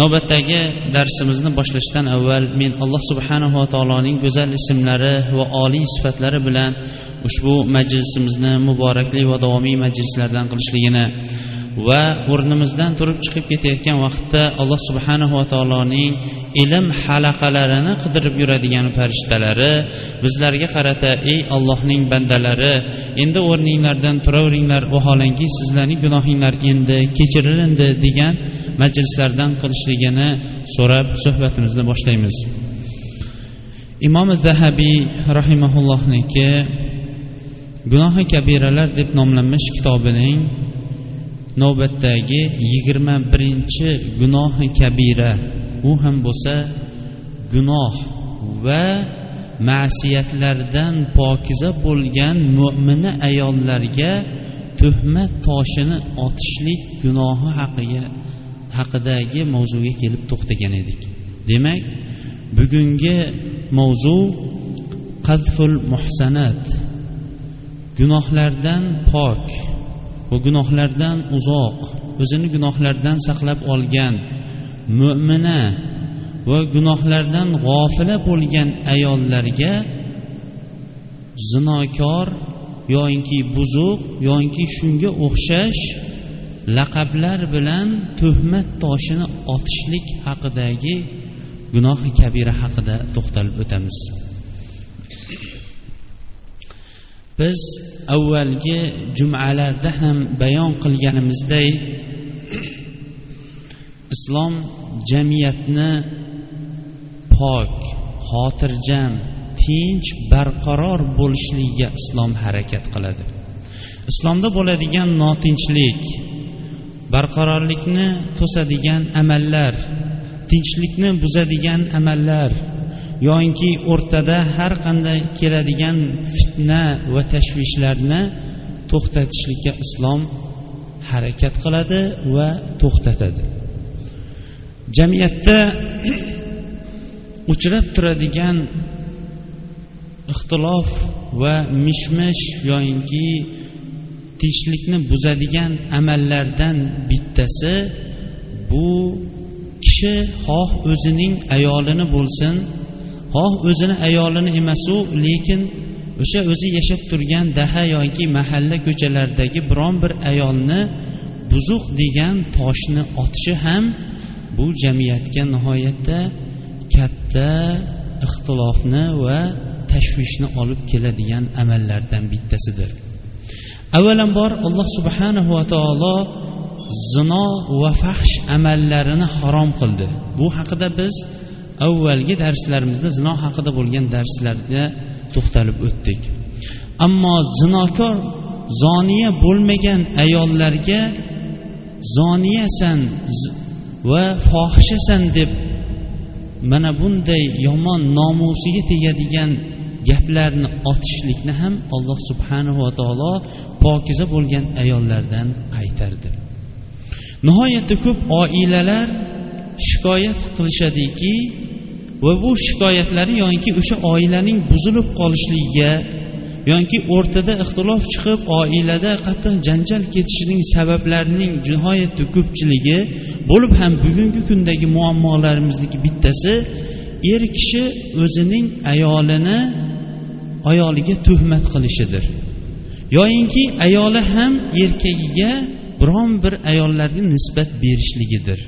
Navbatdagi darsimizni boshlashdan avval men alloh subhanava taoloning go'zal ismlari va oliy sifatlari bilan ushbu majlisimizni muborakli va davomiy majlislardan qilishligini va o'rnimizdan turib chiqib ketayotgan vaqtda alloh subhanava taoloning ilm halaqalarini qidirib yuradigan farishtalari bizlarga qarata ey allohning bandalari endi o'rninglardan turaveringlar vaholanki sizlarning gunohinglar endi kechirilindi degan majlislardan qilishligini so'rab suhbatimizni boshlaymiz. Imom zahabiy rahimaullohniki gunohi kabiralar deb nomlanmish kitobining navbatdagi yigirma birinchi gunohi kabira. U ham bo'lsa gunoh va ma'siyatlardan pokiza bo'lgan mo'mina ayollarga tuhmat toshini otishlik gunohi haqiga haqidagi mavzuga kelib to'xtagan edik. Demak bugungi mavzu qadful muhsanat. Gunohlardan pok. Va gunohlardan uzoq o'zini gunohlardan saqlab olgan mo'mina va gunohlardan g'ofila bo'lgan ayollarga zinokor yoinki buzuq yoinki shunga o'xshash laqablar bilan tuhmat toshini otishlik haqidagi gunohi kabira haqida to'xtalib o'tamiz. Biz avvalgi jumalarda ham bayon qilganimizday islom jamiyatni pok xotirjam tinch barqaror bo'lishligiga islom harakat qiladi. Islomda bo'ladigan notinchlik barqarorlikni to'sadigan amallar tinchlikni buzadigan amallar yoinki o'rtada har qanday keladigan fitna va tashvishlarni to'xtatishlikka islom harakat qiladi va to'xtatadi. Jamiyatda uchrab turadigan ixtilof va mishmish yoyinki tinchlikni buzadigan amallardan bittasi bu kishi xoh o'zining ayolini bo'lsin xoh o'zini ayolini emasu lekin o'sha o'zi yashab turgan daha yoki mahalla ko'chalaridagi biron bir ayolni buzuq degan toshni otishi ham bu jamiyatga nihoyatda katta ixtilofni va tashvishni olib keladigan amallardan bittasidir. Avvalambor alloh subhanahu va taolo zino va fahsh amallarini harom qildi. Bu haqida biz avvalgi darslarimizda zino haqida bo'lgan darslarda to'xtalib o'tdik. Ammo zinokor zoniya bo'lmagan ayollarga zoniyasan va fohishasan deb mana bunday yomon nomusiga tegadigan gaplarni otishlikni ham alloh subhanahu va taolo pokiza bo'lgan ayollardan qaytardi. Nihoyatda ko'p oilalar shikoyat qilishadiki va bu shikoyatlari yoki o'sha oilaning buzilib qolishligiga yoki o'rtada ixtilof chiqib oilada qattiq janjal ketishining sabablarining nihoyatda ko'pchiligi bo'lib ham bugungi kundagi muammolarimizniki bittasi er kishi o'zining ayolini ayoliga tuhmat qilishidir. Yoyinki ayoli ham erkagiga biron bir ayollarga nisbat berishligidir.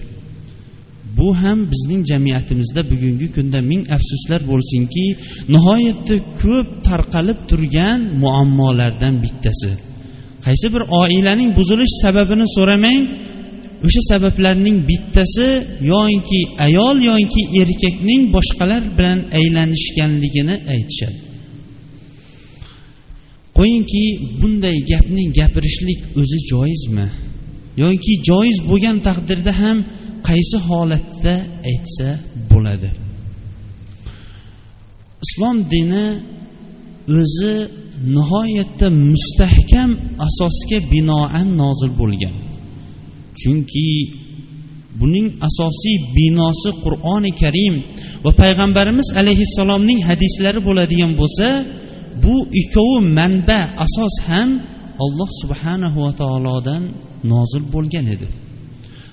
Bu ham bizning jamiyatimizda bugungi kunda ming afsuslar bo'lsinki nihoyatda ko'p tarqalib turgan muammolardan bittasi. Qaysi bir oilaning buzilish sababini so'ramang o'sha sabablarning bittasi yoinki ayol yoinki erkakning boshqalar bilan aylanishganligini aytishadi. Qo'yingki bunday gapni gapirishlik o'zi joizmi? Yoki joiz bo'lgan taqdirda ham qaysi holatda aytsa bo'ladi. Islom dini o'zi nihoyatda mustahkam asosga binoan nozil bo'lgan. Chunki buning asosiy binosi qur'oni karim va payg'ambarimiz alayhissalomning hadislari bo'ladigan bo'lsa bu ikkovi manba asos ham alloh subhanahu va taolodan nozil bo'lgan edi.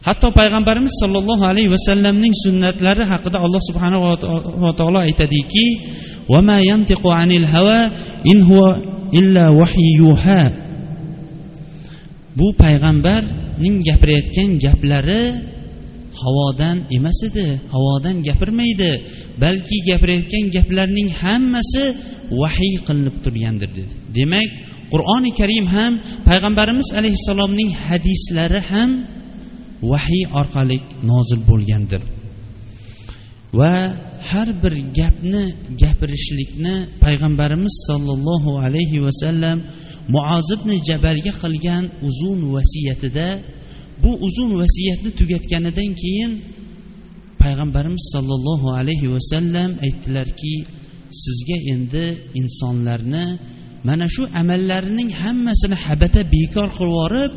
Hatto payg'ambarimiz sollallohu alayhi vasallamning sunnatlari haqida alloh subhanava taolo aytadiki bu payg'ambarning gapirayotgan gaplari havodan emas edi havodan gapirmaydi balki gapirayotgan gaplarning hammasi vahiy qilinib turgandir dedi. Demak qur'oni karim ham payg'ambarimiz alayhissalomning hadislari ham vahiy orqali nozil bo'lgandir. Va har bir gapni gapirishlikni payg'ambarimiz sollallohu alayhi vasallam muozibni jabalga qilgan uzun vasiyatida bu uzun vasiyatni tugatganidan keyin payg'ambarimiz sollallohu alayhi vasallam aytdilarki sizga endi insonlarni mana shu amallarining hammasini habata bekor qilib yuborib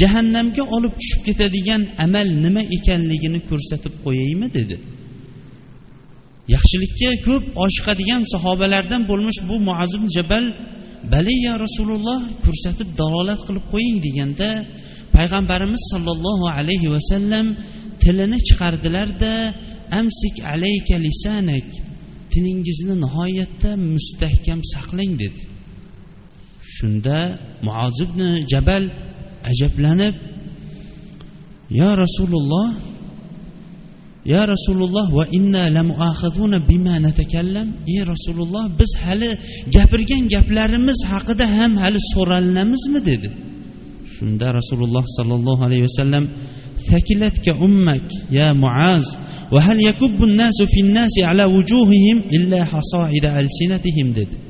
jahannamga olib tushib ketadigan amal nima ekanligini ko'rsatib qo'yaymi dedi. Yaxshilikka ko'p oshiqadigan sahobalardan bo'lmish bu muazim jabal bali ya rasululloh ko'rsatib dalolat qilib qo'ying deganda payg'ambarimiz sollallohu alayhi vasallam tilini chiqardilarda amsik alayka lisanak tiningizni nihoyatda mustahkam saqlang dedi. Shunda muoz ibn jabal ajablanib yo rasululloh ya rasululloh va inna lamuaxazuna bima natakallam ey rasululloh biz hali gapirgan gaplarimiz haqida ham hali so'ralinamizmi dedi shunda rasululloh sollallohu alayhi vasallam fakilatka ummak ya muaz وهل يكب الناس في الناس على وجوههم إلا حصائد ألسنتهم dedi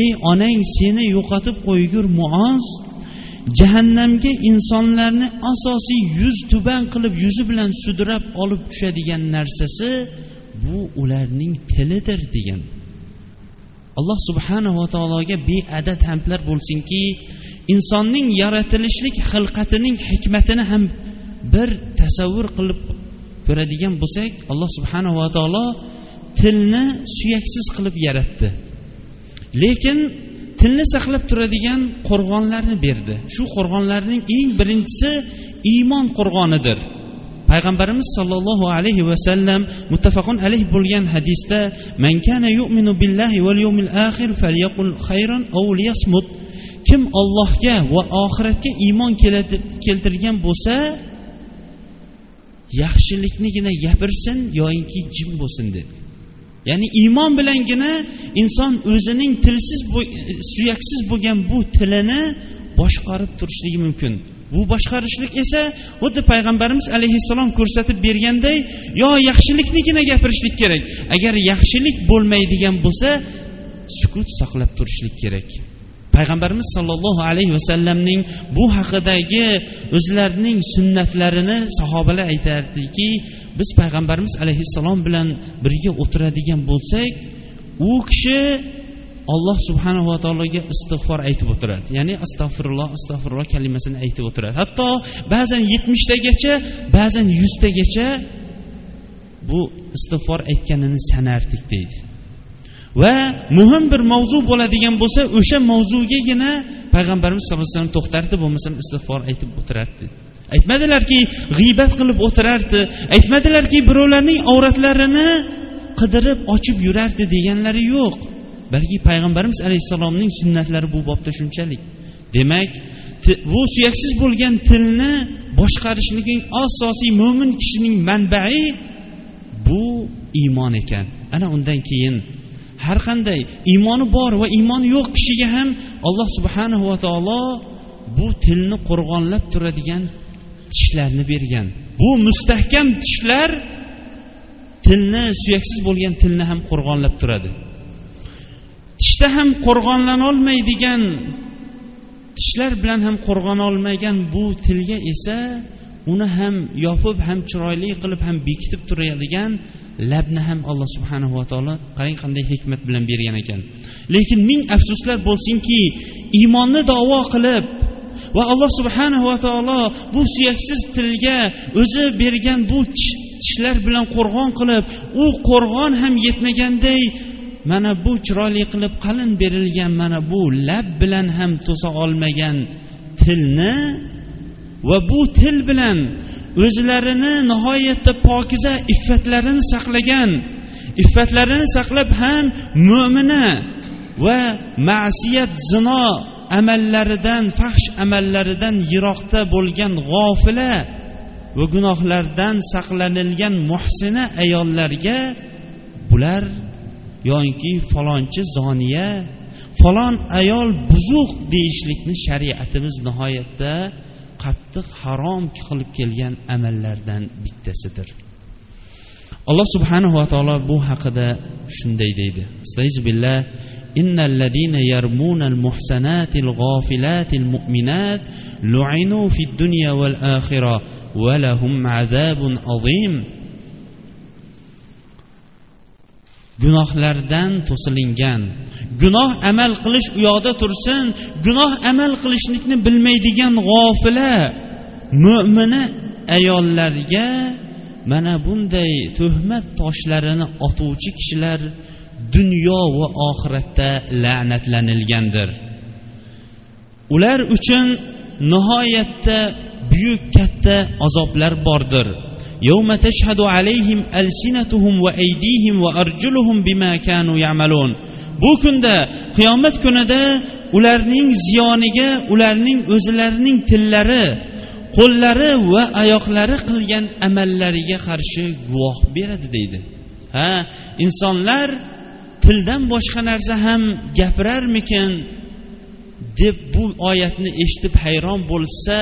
ey onang seni yo'qotib qo'ygur muoz jahannamga insonlarni asosiy yuz tuban qilib yuzi bilan sudrab olib tushadigan narsasi bu ularning tilidir degan. Alloh subhanava taologa beadad hamdlar bo'lsinki insonning yaratilishlik xilqatining hikmatini ham bir tasavvur qilib ko'radigan bo'lsak alloh subhanava taolo tilni suyaksiz qilib yaratdi. Lekin tilni saqlab turadigan qo'rg'onlarni berdi. Shu qo'rg'onlarning eng birinchisi iymon qo'rg'onidir. Payg'ambarimiz sollallohu alayhi vasallam muttafaqun alayh bo'lgan hadisda man kana yu'minu billahi val yawmil akhir falyaqul khayran aw liyasmut. Kim ollohga va oxiratga iymon keltirgan bo'lsa yaxshiliknigina gapirsin yoyinki jim bo'lsin dedi. Ya'ni iymon bilangina inson o'zining tilsiz suyaksiz bo'lgan bu tilini boshqarib turishligi mumkin. Bu boshqarishlik esa xuddi payg'ambarimiz alayhissalom ko'rsatib berganday yo yaxshiliknigina gapirishlik kerak. Agar yaxshilik bo'lmaydigan bo'lsa sukut saqlab turishlik kerak. Payg'ambarimiz sollallohu alayhi vasallamning bu haqidagi o'zlarining sunnatlarini sahobalar aytardiki biz payg'ambarimiz alayhissalom bilan birga o'tiradigan bo'lsak u kishi alloh subhanava taologa istig'for aytib o'tirardi ya'ni astag'firulloh astag'firulloh kalimasini aytib o'tiradi. Hatto ba'zan yetmishtagacha ba'zan yuztagacha bu istig'for aytganini sanardik deydi. Va muhim bir mavzu bo'ladigan bo'lsa o'sha mavzugagina payg'ambarimiz sallallohu alayhi vasallam to'xtardi bo'lmasam istig'for aytib o'tirardi. Aytmadilarki g'iybat qilib o'tirardi. Aytmadilarki birovlarning avratlarini qidirib ochib yurardi deganlari yo'q. Balki payg'ambarimiz alayhissalomning sunnatlari bu bobda shunchalik. Demak bu suyaksiz bo'lgan tilni boshqarishliging asosiy mo'min kishining manbai bu iymon ekan. Ana undan keyin har qanday iymoni bor va iymoni yo'q kishiga ham alloh subhanahu va taolo bu tilni qo'rg'onlab turadigan tishlarni bergan. Bu mustahkam tishlar tilni suyaksiz bo'lgan tilni ham qo'rg'onlab turadi. Tishda ham qo'rg'onlanolmaydigan tishlar bilan ham qo'rg'onolmagan bu tilga esa uni ham yopib ham chiroyli qilib ham bekitib turadigan labni ham alloh subhanahu va taolo qarang qanday hikmat bilan bergan ekan. Lekin ming afsuslar bo'lsinki iymonni davo qilib va alloh subhanahu va taolo bu suyaksiz tilga o'zi bergan bu tishlar bilan qo'rg'on qilib u qo'rg'on ham yetmaganday mana bu chiroyli qilib qalin berilgan mana bu lab bilan ham to'sa olmagan tilni va bu til bilan o'zlarini nihoyatda pokiza iffatlarini saqlagan iffatlarini saqlab ham mo'mina va ma'siyat zino amallaridan fahsh amallaridan yiroqda bo'lgan g'ofila va gunohlardan saqlanilgan muhsina ayollarga bular yoinki falonchi zoniya falon ayol buzuq deyishlikni shariatimiz nihoyatda qattiq harom qilib kelgan amallardan bittasidir alloh subhanahu va taolo bu haqida shunday deydi billah إن الذين يرمون المحسنات الغافلات المؤمنات لعنوا في الدنيا والآخرة ولهم عذاب عظيم gunohlardan to'silingan. Gunoh amal qilish u yoqda tursin gunoh amal qilishlikni bilmaydigan g'ofila mo'mina ayollarga mana bunday tuhmat toshlarini otuvchi kishilar dunyo va oxiratda la'natlanilgandir. Ular uchun nihoyatda buyuk katta azoblar bordir. يوم تشهد عليهم ألسنتهم وأيديهم وأرجلهم بما كانوا يعملون bu kunda qiyomat kunida ularning ziyoniga ularning o'zlarining tillari qo'llari va oyoqlari qilgan amallariga qarshi guvoh beradi deydi ha insonlar tildan boshqa narsa ham gapirarmikin Deb bu oyatni eshitib hayron bo'lsa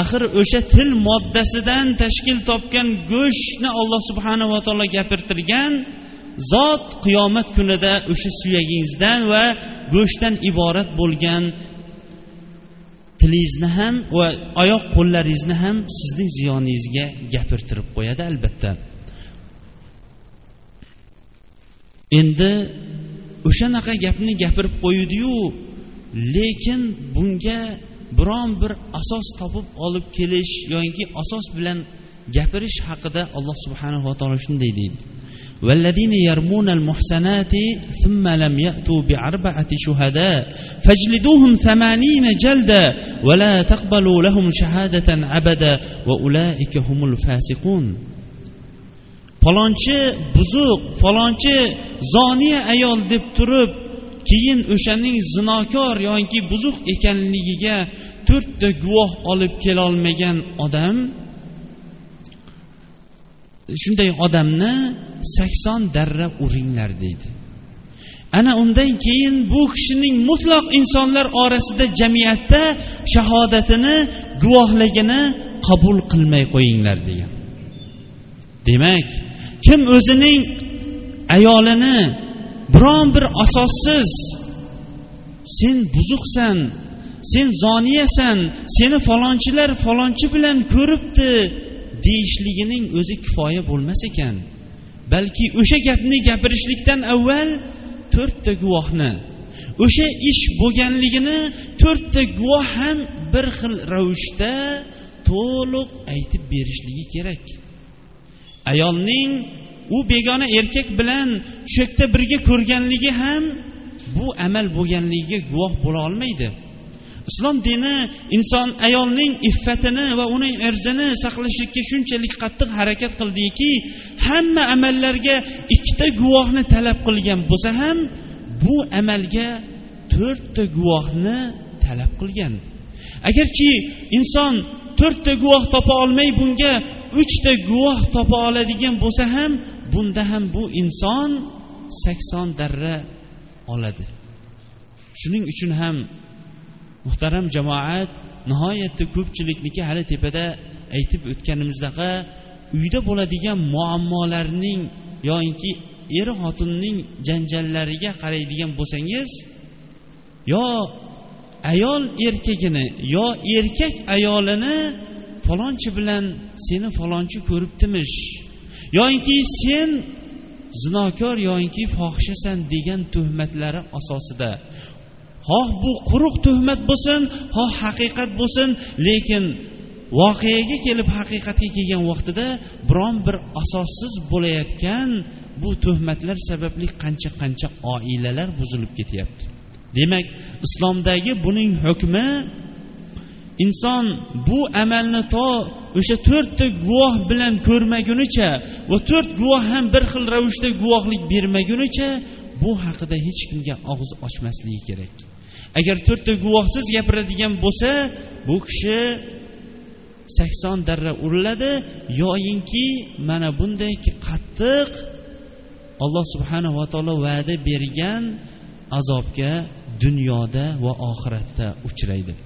axir o'sha til moddasidan tashkil topgan go'shtni alloh subhanava taolo gapirtirgan zot qiyomat kunida o'sha suyagingizdan va go'shtdan iborat bo'lgan tilingizni ham va oyoq qo'llaringizni ham sizning ziyoningizga gapirtirib qo'yadi albatta. Endi o'shanaqa gapni gapirib qo'ydiyu lekin bunga biron bir asos topib olib kelish yoki asos bilan gapirish haqida alloh subhanava taolo shunday deydi والذين يرمون المحسنات ثم لم يأتوا بأربعة شهداء فاجلدوهم ثمانين جلدا ولا تقبلوا لهم شهادة أبدا وأولئك هم الفاسقون falonchi buzuq falonchi zoniya ayol deb turib keyin o'shaning zinokor yoki buzuq ekanligiga to'rtta guvoh olib kelolmagan odam shunday odamni sakson darra uringlar deydi. Ana undan keyin bu kishining mutloq insonlar orasida jamiyatda shahodatini guvohligini qabul qilmay qo'yinglar degan. Demak kim o'zining ayolini biron bir asossiz. Sen buzuqsan sen zoniyasan seni falonchilar falonchi bilan ko'ribdi deyishligining o'zi kifoya bo'lmas ekan. Balki o'sha gapni gapirishlikdan avval to'rtta guvohni o'sha ish bo'lganligini to'rtta guvoh ham bir xil ravishda to'liq aytib berishligi kerak. Ayolning u begona erkak bilan tushakda birga ko'rganligi ham bu amal bo'lganligiga guvoh bo'la olmaydi. Islom dini inson ayolning iffatini va uning irzini saqlashlikka shunchalik qattiq harakat qildiki hamma amallarga ikkita guvohni talab qilgan bo'lsa ham bu amalga to'rtta guvohni talab qilgan. Agarchi inson to'rtta guvoh topa olmay bunga uchta guvoh topa oladigan bo'lsa ham bunda ham bu inson sakson darra oladi. Shuning uchun ham muhtaram jamoat nihoyatda ko'pchilikniki hali tepada aytib o'tganimizdaqa uyda bo'ladigan muammolarning yoinki er xotinning janjallariga qaraydigan bo'lsangiz yo ayol erkagini yo erkak ayolini falonchi bilan seni falonchi ko'ribdimish? Yoyinki sen zinokor yoyinki fohishasan degan tuhmatlari asosida. Xoh bu quruq tuhmat bo'lsin xoh haqiqat bo'lsin lekin voqeaga kelib haqiqatga kelgan vaqtida biron bir asossiz bo'layotgan bu tuhmatlar sababli qancha qancha oilalar buzilib ketyapti. Demak islomdagi buning hukmi inson bu amalni to o'sha to'rtta guvoh bilan ko'rmagunicha va to'rt guvoh ham bir xil ravishda guvohlik bermagunicha bu haqida hech kimga og'iz ochmasligi kerak. Agar to'rtta guvohsiz gapiradigan bo'lsa bu kishi sakson darra uriladi yoyinki mana bunday qattiq alloh subhanava taolo va'da bergan azobga dunyoda va oxiratda uchraydi.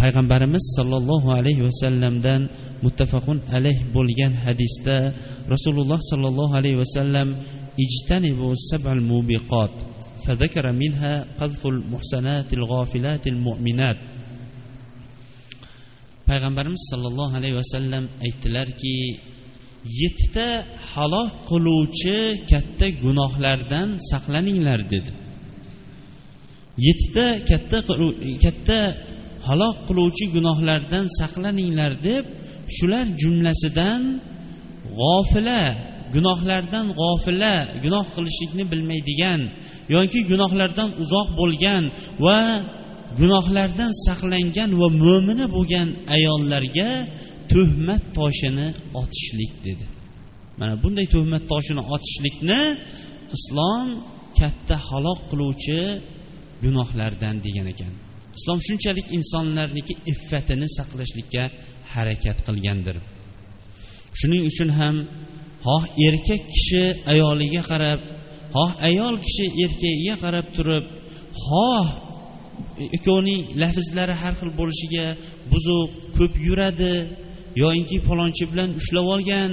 payg'ambarimiz sollallohu alayhi vasallamdan muttafaqun alayh bo'lgan hadisda rasululloh sollallohu alayhi vasallam ijtanibu sab'al mubiqot فذكر منها قذف المحسنات الغافلات المؤمنات payg'ambarimiz sollallohu alayhi vasallam aytdilarki yettita halok qiluvchi katta gunohlardan saqlaninglar dedi yettita katta katta halok qiluvchi gunohlardan saqlaninglar deb shular jumlasidan g'ofila gunohlardan g'ofila gunoh qilishlikni bilmaydigan yoki gunohlardan uzoq bo'lgan va gunohlardan saqlangan va mo'mina bo'lgan ayollarga tuhmat toshini otishlik dedi. Mana bunday tuhmat toshini otishlikni islom katta halok qiluvchi gunohlardan degan ekan. Islom shunchalik insonlarniki iffatini saqlashlikka harakat qilgandir. Shuning uchun ham xoh erkak kishi ayoliga qarab xoh ayol kishi erkagiga qarab turib xoh e, ikkovining lafzlari har xil bo'lishiga buzuq ko'p yuradi yoinki palonchi bilan ushlab olgan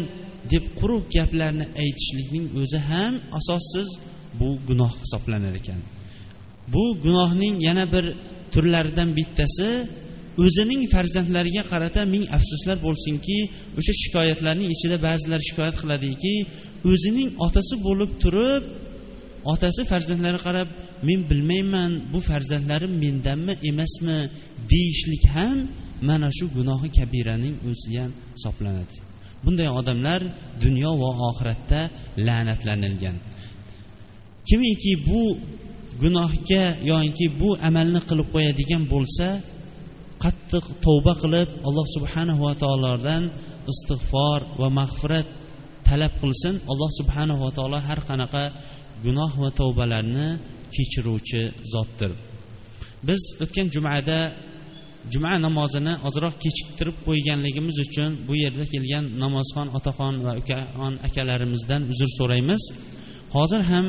deb quruq gaplarni aytishlikning o'zi ham asossiz bu gunoh hisoblanar ekan. Bu gunohning yana bir turlaridan bittasi o'zining farzandlariga qarata ming afsuslar bo'lsinki o'sha shikoyatlarning ichida ba'zilar shikoyat qiladiki o'zining otasi bo'lib turib otasi farzandlariga qarab men bilmayman bu farzandlarim mendanmi emasmi? deyishlik ham mana shu gunohi kabiraning o'zi ham hisoblanadi. Bunday odamlar dunyo va oxiratda la'natlanilgan. Kimiki bu gunohga yoki bu amalni qilib qo'yadigan bo'lsa qattiq tavba qilib alloh subhanahu va taolodan istig'for va mag'firat talab qilsin. Alloh subhanahu va taolo har qanaqa gunoh va tavbalarni kechiruvchi zotdir. Biz o'tgan jumada juma namozini ozroq kechiktirib qo'yganligimiz uchun bu yerda kelgan namozxon otaxon va ukaxon akalarimizdan uzr so'raymiz. Hozir ham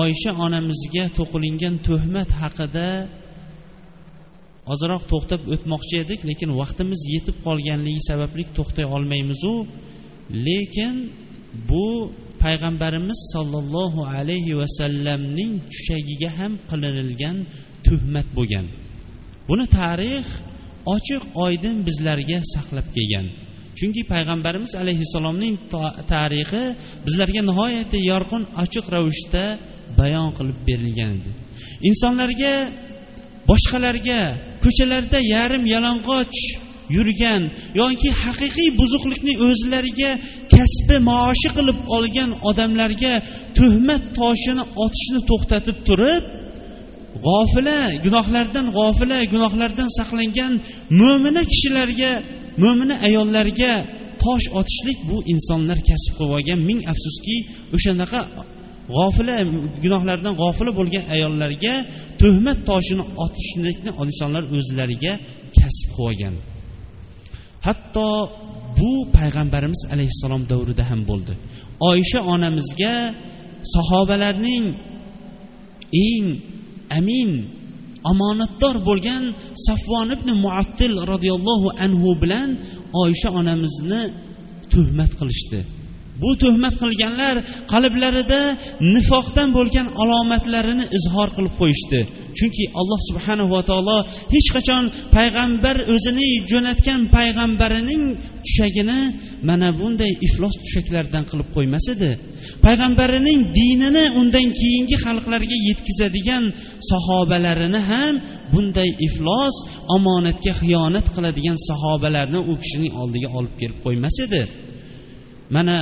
oysha onamizga to'qilingan tuhmat haqida ozroq to'xtab o'tmoqchi edik lekin vaqtimiz yetib qolganligi sababli to'xtay olmaymizu. Lekin bu payg'ambarimiz sollallohu alayhi vasallamning tushagiga ham qilinilgan tuhmat bo'lgan. Buni tarix ochiq oydin bizlarga saqlab kelgan. Chunki payg'ambarimiz alayhissalomning tarixi bizlarga nihoyatda yorqin ochiq ravishda bayon qilib berilgan edi. Insonlarga boshqalarga ko'chalarda yarim yalang'och yurgan yoki haqiqiy buzuqlikni o'zlariga kasbi maoshi qilib olgan odamlarga tuhmat toshini otishni to'xtatib turib g'ofila gunohlardan g'ofila gunohlardan saqlangan mo'mina kishilarga mo'mina ayollarga tosh otishlik bu insonlar kasb qilib olgan ming afsuski o'shanaqa g'ofila gunohlardan g'ofila bo'lgan ayollarga tuhmat toshini otishlikni insonlar o'zlariga kasb qilib olgan hatto bu payg'ambarimiz alayhissalom davrida ham bo'ldi. Oysha onamizga sahobalarning eng amin omonatdor bo'lgan safvon ibn muattil roziyallohu anhu bilan oysha onamizni tuhmat qilishdi. Bu tuhmat qilganlar qalblarida nifoqdan bo'lgan alomatlarini izhor qilib qo'yishdi. Chunki alloh subhanahu va taolo hech qachon payg'ambar o'zini jo'natgan payg'ambarining tushagini mana bunday iflos tushaklardan qilib qo'ymas edi. Payg'ambarining dinini undan keyingi xalqlarga yetkazadigan sahobalarini ham bunday iflos omonatga xiyonat qiladigan sahobalarni u kishining oldiga olib kelib qo'ymas edi. Mana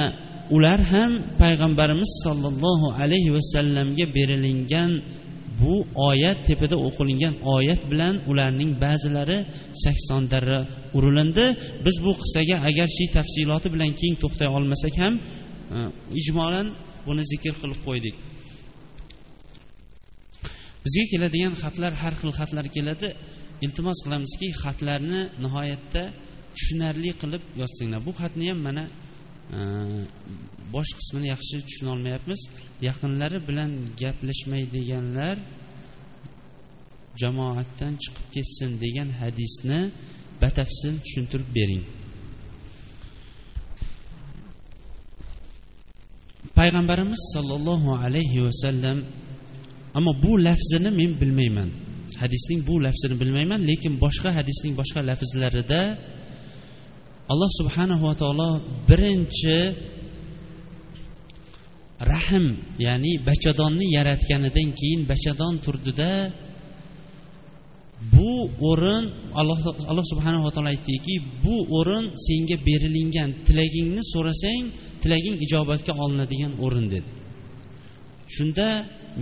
ular ham payg'ambarimiz sollallohu alayhi vasallamga berilingan bu oyat tepada o'qilingan oyat bilan ularning ba'zilari sakson darra urilindi. Biz bu qissaga agarchi tafsiloti bilan keng to'xtay olmasak ham e, ijmolan buni zikr qilib qo'ydik. Bizga keladigan xatlar har xil xatlar keladi. Iltimos qilamizki xatlarni nihoyatda tushunarli qilib yozsanglar. Bu xatni ham mana bosh qismini yaxshi tushuna olmayapmiz. Yaqinlari bilan gaplashmaydiganlar jamoatdan chiqib ketsin degan hadisni batafsil tushuntirib bering. Payg'ambarimiz sollallohu alayhi vasallam ammo bu lafzini men bilmayman. Hadisning bu lafzini bilmayman lekin boshqa hadisning boshqa lafzlarida alloh subhanahu va taolo birinchi rahm ya'ni bachadonni yaratganidan keyin bachadon turdida bu o'rin alloh alloh subhanava taolo aytdiki bu o'rin senga berilingan tilagingni so'rasang tilaging ijobatga olinadigan o'rin dedi. Shunda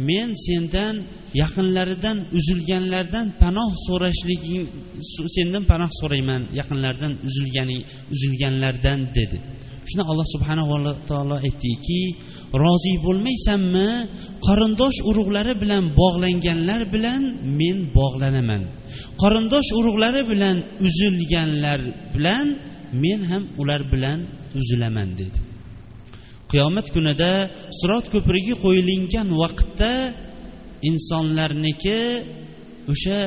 men sendan yaqinlaridan uzilganlardan panoh so'rashliging sendan panoh so'rayman yaqinlaridan uzilganing uzilganlardan dedi. Shunda alloh subhanava taolo aytdiki rozi bo'lmaysanmi? Qarindosh urug'lari bilan bog'langanlar bilan men bog'lanaman. Qarindosh urug'lari bilan uzilganlar bilan men ham ular bilan uzilaman dedi. Qiyomat kunida sirot ko'prigi qo'yilingan vaqtda insonlarniki o'sha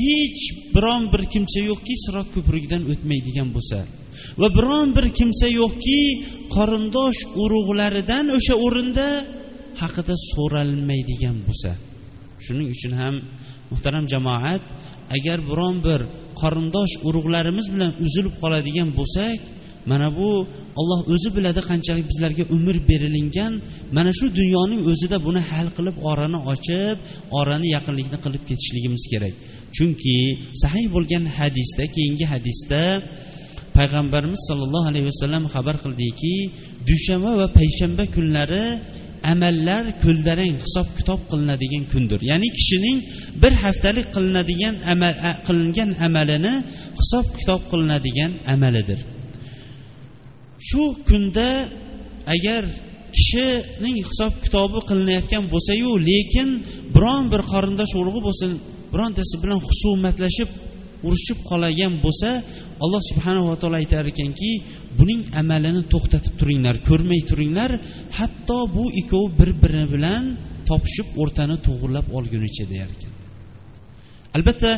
hech biron bir kimsa yo'qki sirot ko'prigidan o'tmaydigan bo'lsa va biron bir kimsa yo'qki qarindosh urug'laridan o'sha o'rinda haqida so'ralmaydigan bo'lsa. Shuning uchun ham muhtaram jamoat agar biron bir qarindosh urug'larimiz bilan uzilib qoladigan bo'lsak mana bu olloh o'zi biladi qanchalik bizlarga umr berilingan. Mana shu dunyoning o'zida buni hal qilib orani ochib orani yaqinlikni qilib ketishligimiz kerak. Chunki sahiy bo'lgan hadisda keyingi hadisda payg'ambarimiz sollallohu alayhi vasallam xabar qildiki dushanba va payshanba kunlari amallar ko'ldarang hisob kitob qilinadigan kundir. Ya'ni kishining bir haftalik qilinadigan amal qilingan amalini hisob kitob qilinadigan amalidir. Shu kunda agar kishining hisob kitobi qilinayotgan bo'lsayu lekin biron bir qarindosh urug'i bo'lsin birontasi bilan husumatlashib urushib qolagan bo'lsa alloh subhanava taolo aytar ekanki buning amalini to'xtatib turinglar ko'rmay turinglar. Hatto bu ikkovi bir biri bilan topishib o'rtani to'g'irlab olgunicha deyar ekan. Albatta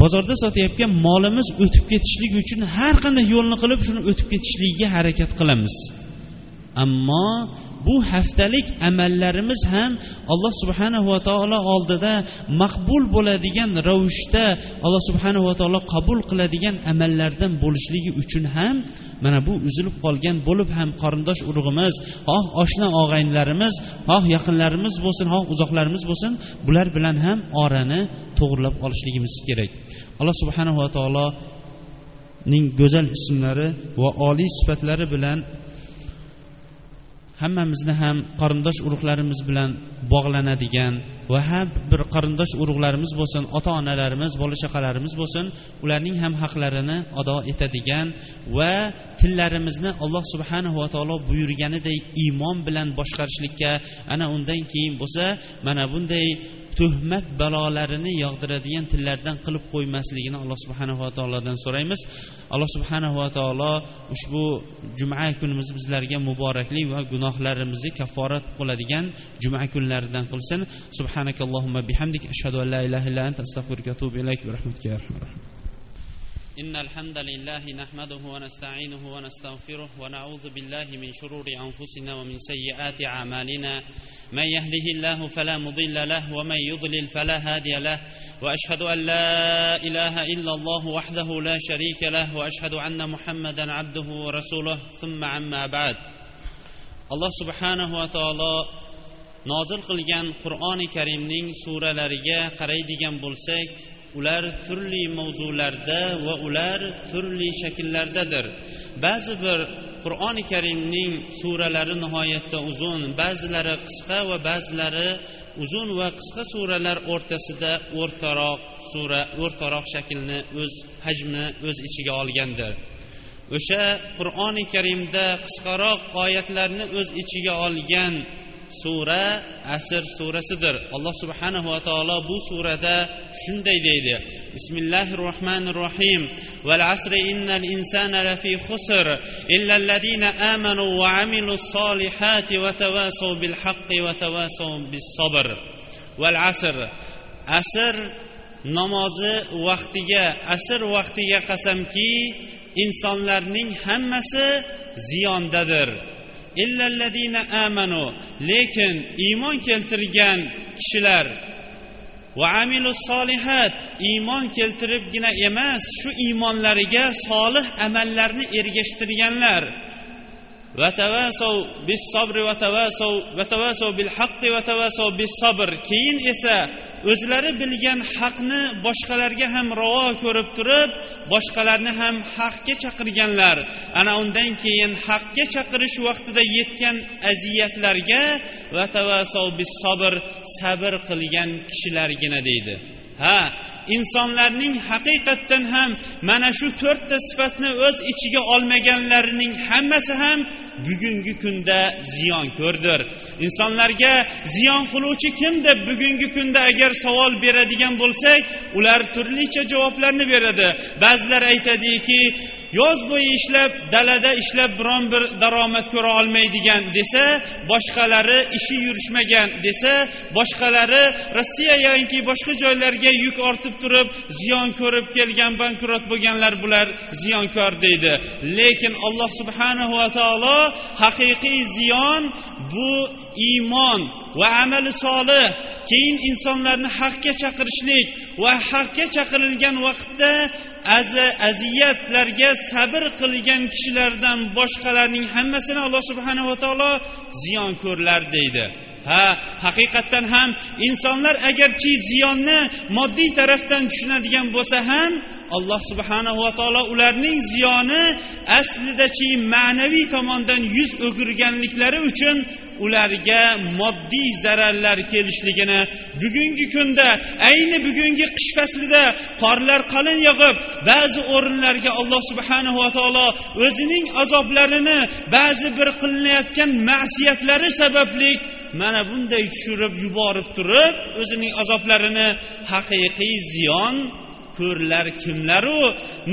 bozorda sotayotgan molimiz o'tib ketishligi uchun har qanday yo'lni qilib shuni o'tib ketishligiga harakat qilamiz. Ammo bu haftalik amallarimiz ham alloh subhanahu va taolo oldida maqbul bo'ladigan ravishda alloh subhanahu va taolo qabul qiladigan amallardan bo'lishligi uchun ham mana bu uzilib qolgan bo'lib ham qarindosh urug'imiz xoh oshna og'aynilarimiz xoh yaqinlarimiz bo'lsin xoh uzoqlarimiz bo'lsin bular bilan ham orani to'g'irlab olishligimiz kerak. Alloh subhanava taoloning go'zal ismlari va oliy sifatlari bilan hammamizni ham qarindosh urug'larimiz bilan bog'lanadigan va har bir qarindosh urug'larimiz bo'lsin ota onalarimiz bola chaqalarimiz bo'lsin ularning ham haqlarini ado etadigan va tillarimizni alloh subhanahu va taolo buyurganidek iymon bilan boshqarishlikka ana undan keyin bo'lsa mana bunday tuhmat balolarini yog'diradigan tillardan qilib qo'ymasligini alloh subhanahu va taolodan so'raymiz. Alloh subhanahu va taolo ushbu juma kunimiz bizlarga muborakli va gunohlarimizni kafforat qiladigan juma kunlaridan qilsin. Subhanakallohumma bihamdik ashhadu an la ilaha illa anta astag'firuka va atubu ilayk va rahmatullahi إن الحمد لله نحمده ونستعينه ونستغفره ونعوذ بالله من شرور أنفسنا ومن سيئات أعمالنا. من يهده الله فلا مضل له ومن يضلل فلا هادي له. وأشهد أن لا إله إلا الله وحده لا شريك له وأشهد أن محمدا عبده ورسوله. ثم عما بعد. الله سبحانه وتعالى nozil qilgan qur'oni karimning suralariga qaraydigan bo'lsak ular turli mavzularda va ular turli shakllardadir. Ba'zi bir qur'oni karimning suralari nihoyatda uzun ba'zilari qisqa va ba'zilari uzun va qisqa suralar o'rtasida o'rtaroq sura o'rtaroq shaklni o'z hajmi o'z ichiga olgandir. O'sha qur'oni karimda qisqaroq oyatlarni o'z ichiga olgan sura asr surasidir. Alloh subhanahu va taolo bu surada shunday deydi. Bismillahi rohmanir rohim val asri innal insana lafi khusr illa alladina amanu va amilus solihati va tavasaw bil haqqi va tavasaw bis sabr val asr. Asr namozi vaqtiga asr vaqtiga qasamki insonlarning hammasi ziyondadir. Amanu lekin iymon keltirgan kishilar va amilus solihat iymon keltiribgina emas shu iymonlariga solih amallarni ergashtirganlar. Bis sabri bil haqqi bis sabr keyin esa o'zlari bilgan haqni boshqalarga ham ravo ko'rib turib boshqalarni ham haqga chaqirganlar. Ana undan keyin haqga chaqirish vaqtida yetgan aziyatlarga bis sabr sabr qilgan kishilargina deydi. Ha insonlarning haqiqatdan ham mana shu to'rtta sifatni o'z ichiga olmaganlarining hammasi ham bugungi kunda ziyon ko'rdir. Insonlarga ziyon qiluvchi kim deb bugungi kunda agar savol beradigan bo'lsak ular turlicha javoblarni beradi. Ba'zilar aytadiki yoz bo'yi ishlab dalada ishlab biron bir daromad ko'ra olmaydigan desa boshqalari ishi yurishmagan desa boshqalari rossiya yoki boshqa joylarga yuk ortib turib ziyon ko'rib kelgan bankrot bo'lganlar bular ziyonkor deydi. Lekin alloh subhanahu va taolo haqiqiy ziyon bu iymon va amali solih keyin insonlarni haqga chaqirishlik va haqga chaqirilgan vaqtda aziyatlarga sabr qilgan kishilardan boshqalarning hammasini alloh subhanava taolo ziyonko'rlar deydi. Ha haqiqatdan ham insonlar agarchi ziyonni moddiy tarafdan tushunadigan bo'lsa ham alloh subhanahu va taolo ularning ziyoni aslidachi ma'naviy tomondan yuz o'girganliklari uchun ularga moddiy zararlar kelishligini bugungi kunda ayni bugungi qish faslida qorlar qalin yog'ib ba'zi o'rinlarga alloh subhanahu va taolo o'zining azoblarini ba'zi bir qilinayotgan ma'siyatlari sababli mana bunday tushirib yuborib turib o'zining azoblarini haqiqiy ziyon ko'rlar kimlaru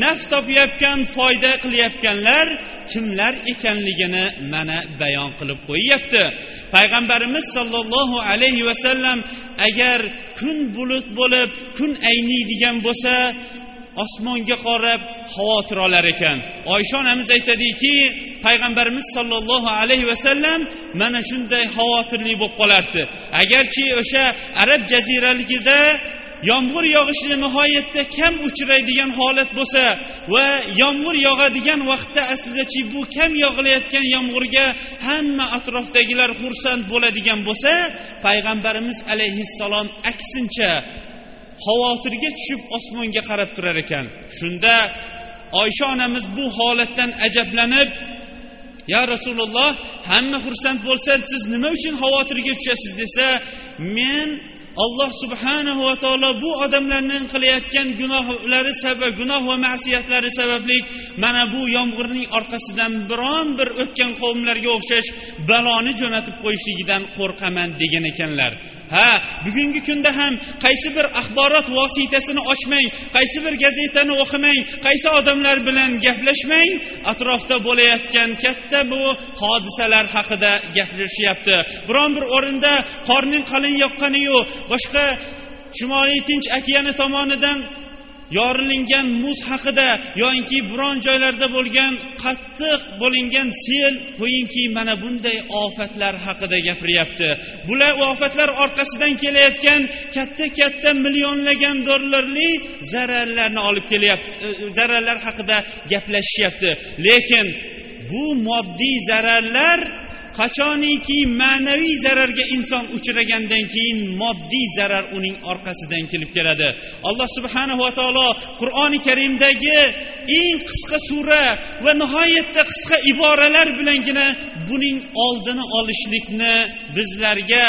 naf topayotgan foyda qilayotganlar kimlar ekanligini mana bayon qilib qo'yyapti. Payg'ambarimiz sollallohu alayhi vasallam agar kun bulut bo'lib kun ayniydigan bo'lsa osmonga qarab xavotir olar ekan. Oysha onamiz aytadiki payg'ambarimiz sollallohu alayhi vasallam mana shunday xavotirli bo'lib qolardi. Agarchi o'sha arab jaziraligida yomg'ir yog'ishi nihoyatda kam uchraydigan holat bo'lsa va yomg'ir yog'adigan vaqtda aslidachi bu kam yog'ilayotgan yomg'irga hamma atrofdagilar xursand bo'ladigan bo'lsa payg'ambarimiz alayhissalom aksincha xavotirga tushib osmonga qarab turar ekan. Shunda oysha onamiz bu holatdan ajablanib yo rasululloh hamma xursand bo'lsa siz nima uchun xavotirga tushasiz? desa men alloh subhanahu va taolo bu odamlarning qilayotgan gunohlari sabab gunoh va ma'siyatlari sababli mana bu yomg'irning orqasidan biron bir o'tgan qavmlarga o'xshash baloni jo'natib qo'yishligidan qo'rqaman degan ekanlar. Ha bugungi kunda ham qaysi bir axborot vositasini ochmang qaysi bir gazetani o'qimang qaysi odamlar bilan gaplashmang atrofda bo'layotgan katta bu hodisalar haqida gapirishyapti biron bir o'rinda qorning qalin yoqqaniyu boshqa shimoliy tinch okeani tomonidan yorilingan muz haqida yoinki biron joylarda bo'lgan qattiq bo'lingan sel qo'yingki mana bunday ofatlar haqida gapiryapti. Bular ofatlar orqasidan kelayotgan katta katta millionlagan dollarli zararlarni olib kelyapti e, e, zararlar haqida gaplashishyapti. Lekin bu moddiy zararlar qachoniki ma'naviy zararga inson uchragandan keyin moddiy zarar uning orqasidan kelib keladi. Alloh subhanahu va taolo qur'oni karimdagi eng qisqa sura va nihoyatda qisqa iboralar bilangina buning oldini olishlikni bizlarga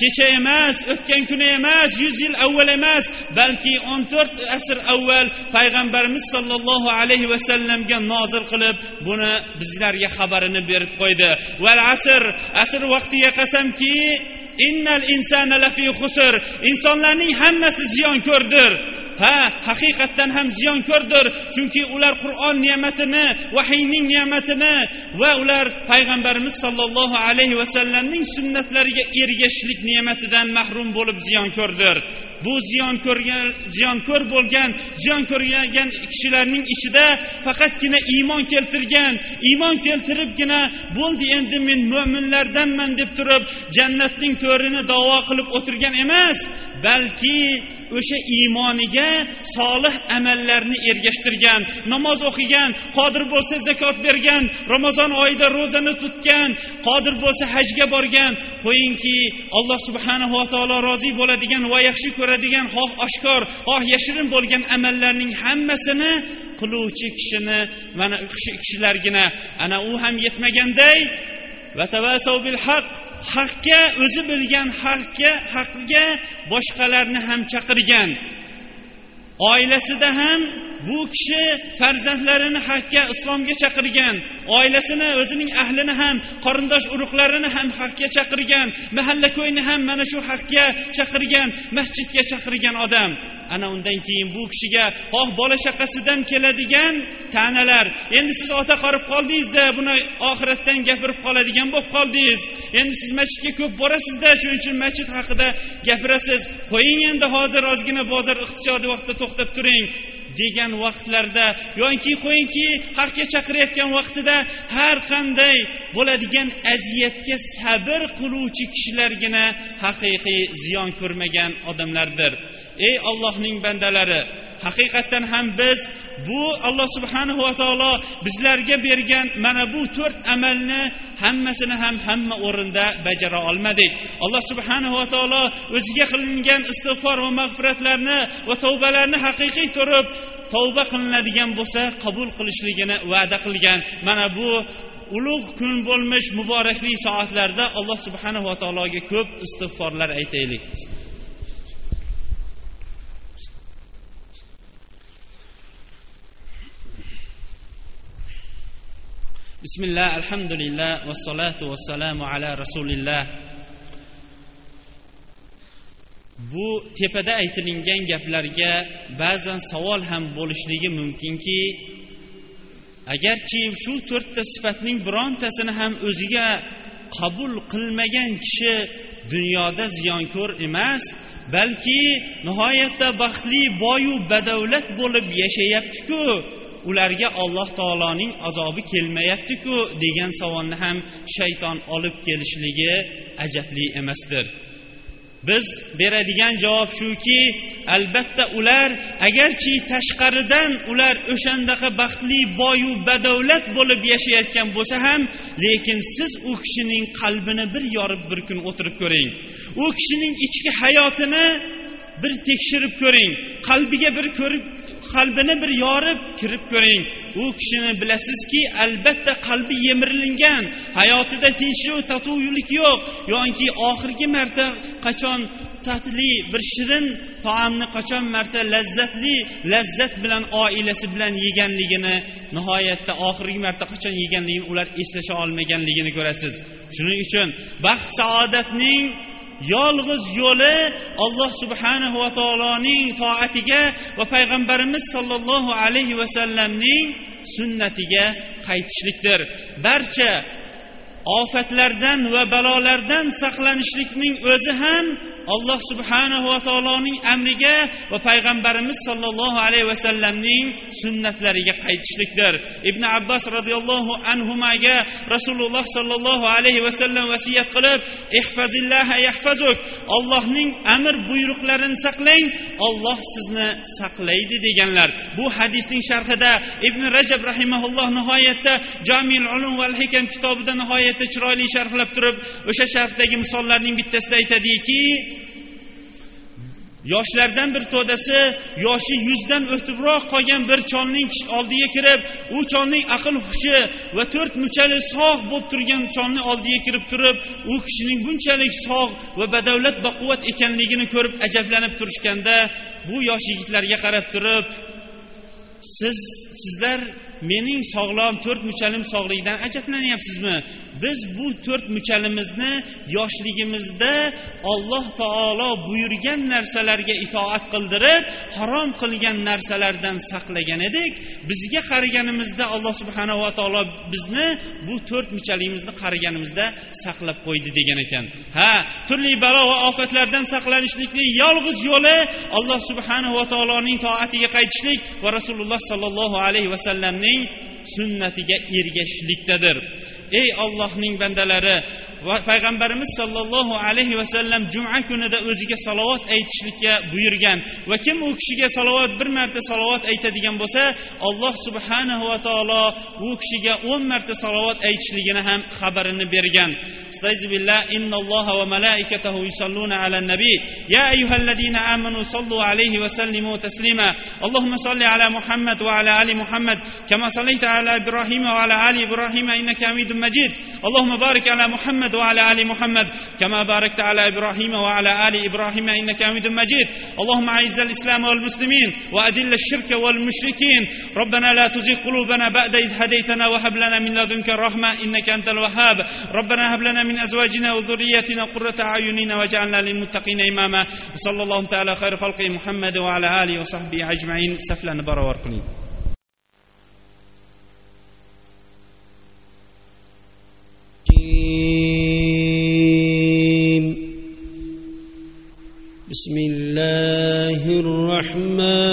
kecha emas o'tgan kuni emas yuz yil avval emas balki o'n to'rt asr avval payg'ambarimiz sollallohu alayhi vasallamga nozil qilib buni bizlarga xabarini berib qo'ydi. Val asr asr vaqtiga qasamki innal insana lafi husr insonlarning hammasi ziyonko'rdir ha haqiqatdan ham ziyonko'rdir chunki ular qur'on ne'matini vahiyning ne'matini va ular payg'ambarimiz sollallohu alayhi vasallamning sunnatlariga ergashishlik ne'matidan mahrum bo'lib ziyonko'rdir bu ziyon ko'rgan ziyonkor bo'lgan ziyon ko'rgan kishilarning ichida faqatgina iymon keltirgan iymon keltiribgina bo'ldi endi men mo'minlardanman deb turib jannatning to'rini davo qilib o'tirgan emas balki o'sha iymoniga solih amallarni ergashtirgan namoz o'qigan qodir bo'lsa zakot bergan ramazon oyida ro'zani tutgan qodir bo'lsa hajga borgan qo'yingki alloh subhanava taolo rozi bo'ladigan va yaxshi ko'radigan xoh oshkor xoh yashirin bo'lgan amallarning hammasini qiluvchi kishini mana kishilargina. Ana u ham yetmaganday haq. Haqga o'zi bilgan haqga haqga boshqalarni ham chaqirgan. Oilasida ham bu kishi farzandlarini haqga islomga chaqirgan oilasini o'zining ahlini ham qarindosh urug'larini ham haqga chaqirgan mahalla ko'yni ham mana shu haqga chaqirgan masjidga chaqirgan odam. Ana undan keyin bu kishiga xoh bola chaqasidan keladigan ta'nalar endi siz ota qarib qoldingizda buni oxiratdan gapirib qoladigan bo'lib qoldingiz. Endi siz masjidga ko'p borasizda shuning uchun masjid haqida gapirasiz. Qo'ying endi hozir ozgina bozor iqtisodiy vaqtda to'xtab turing. Degan vaqtlarda yoki qo'yingki haqga chaqirayotgan vaqtida har qanday bo'ladigan aziyatga sabr qiluvchi kishilargina haqiqiy ziyon ko'rmagan odamlardir. Ey ollohning bandalari haqiqatdan ham biz bu alloh subhanahu va taolo bizlarga bergan mana bu to'rt amalni hammasini ham hamma o'rinda bajara olmadik. Alloh subhanahu va taolo o'ziga qilingan istig'for va mag'firatlarni va tavbalarni haqiqiy turib tavba qilinadigan bo'lsa qabul qilishligini va'da qilgan. Mana bu ulug' kun bo'lmish muborakli soatlarda alloh subhanava taologa ko'p istig'forlar aytaylik. بسم الله الحمد لله والصلاة والسلام على رسول الله bu tepada aytilingan gaplarga ba'zan savol ham bo'lishligi mumkinki agarchi shu to'rtta sifatning birontasini ham o'ziga qabul qilmagan kishi dunyoda ziyonko'r emas balki nihoyatda baxtli boyu badavlat bo'lib yashayaptiku Ularga alloh taoloning azobi kelmayaptiku degan savolni ham shayton olib kelishligi ajabli emasdir. Biz beradigan javob shuki albatta ular agarchi tashqaridan ular o'shandaqa baxtli boyu badavlat bo'lib yashayotgan bo'lsa ham lekin siz u kishining qalbini bir yorib bir kun o'tirib ko'ring. U kishining ichki hayotini bir tekshirib ko'ring. Qalbiga bir ko'rib qalbini bir yorib kirib ko'ring. U kishini bilasizki albatta qalbi yemirilgan hayotida tinchlik totuvlik yo'q yoki oxirgi marta qachon tatli bir shirin taomni qachon marta lazzatli lazzat bilan oilasi bilan yeganligini nihoyatda oxirgi marta qachon yeganligini ular eslasha olmaganligini ko'rasiz. Shuning uchun baxt saodatning yolg'iz yo'li alloh subhanahu va taoloning toatiga va payg'ambarimiz sollallohu alayhi vasallamning sunnatiga qaytishlikdir. Barcha ofatlardan va balolardan saqlanishlikning o'zi ham alloh subhanahu va taoloning amriga va payg'ambarimiz sollallohu alayhi vasallamning sunnatlariga qaytishlikdir. Ibn abbos roziyallohu anhuga rasululloh sollallohu alayhi vasallam vasiyat qilib ihfazillaha yahfazuk ollohning amr buyruqlarini saqlang olloh sizni saqlaydi deganlar. Bu hadisning sharhida ibn rajab rahimaulloh nihoyatda jamil ulum val hikam kitobida nihoyatda chiroyli sharhlab turib o'sha sharhdagi misollarning bittasida aytadiki yoshlardan bir to'dasi yoshi yuzdan o'tibroq qolgan bir cholning oldiga kirib u cholning aql hushi va to'rt muchali sog' bo'lib turgan cholni oldiga kirib turib u kishining bunchalik sog' va badavlat baquvvat ekanligini ko'rib ajablanib turishganda bu yosh yigitlarga qarab turib siz sizlar mening sog'lom to'rt muchalim sog'ligidan ajablanyapsizmi biz bu to'rt muchalimizni yoshligimizda alloh taolo buyurgan narsalarga itoat qildirib harom qilgan narsalardan saqlagan edik. Bizga qaraganimizda alloh subhanava taolo bizni bu to'rt muchaligimizni qaraganimizda saqlab qo'ydi degan ekan. Ha turli balo va ofatlardan saqlanishlikning yolg'iz yo'li alloh subhanava taoloning toatiga qaytishlik va rasululloh rasululloh sollallohu alayhi vasallamning sunnatiga ergashishlikdadir. Ey ollohning bandalari va payg'ambarimiz sollallohu alayhi vasallam juma kunida o'ziga salovat aytishlikka buyurgan va kim u kishiga salovat bir marta salovat aytadigan bo'lsa alloh subhanahu va taolo u kishiga o'n marta salovat aytishligini ham xabarini bergan. Innalloha va malaikatahu yusalluna ya ayyuhallazina amanu sallu alayhi va sallimu taslima. Ala محمد وعلى آل محمد كما صليت على إبراهيم وعلى آل إبراهيم إنك حميد مجيد. اللهم بارك على محمد وعلى آل محمد كما باركت على إبراهيم وعلى آل إبراهيم إنك حميد مجيد. اللهم أعز الإسلام والمسلمين وأذل الشرك والمشركين. ربنا لا تزغ قلوبنا بعد إذ هديتنا وهب لنا من لدنك الرحمه إنك أنت الوهاب. ربنا هب لنا من أزواجنا وذرياتنا قرة اعين واجعلنا للمتقين إماما. وصلى الله تعالى خير خلقه محمد وعلى آله وصحبه أجمعين. سفلا برور قليل بسم الله الرحمن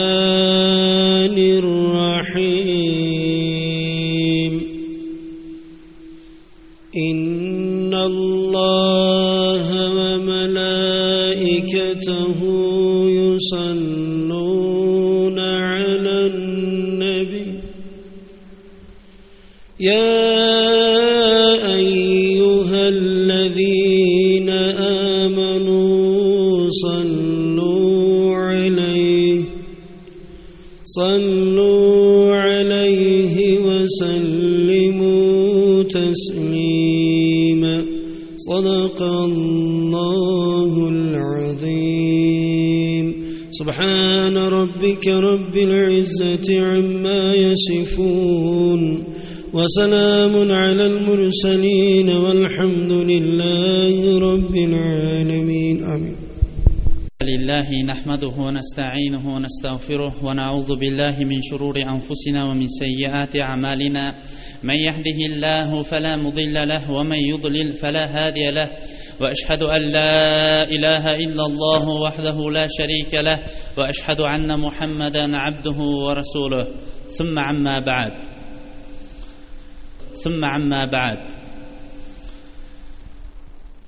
يصفون. وسلام على المرسلين والحمد لله رب العالمين. آمين. لله نحمده ونستعينه ونستغفره ونعوذ بالله من شرور أنفسنا ومن سيئات أعمالنا. من يهده الله فلا مضل له ومن يضلل فلا هادي له. وأشهد أن لا إله إلا الله وحده لا شريك له. وأشهد أن محمدا عبده ورسوله. ثم عما بعد ثم عما بعد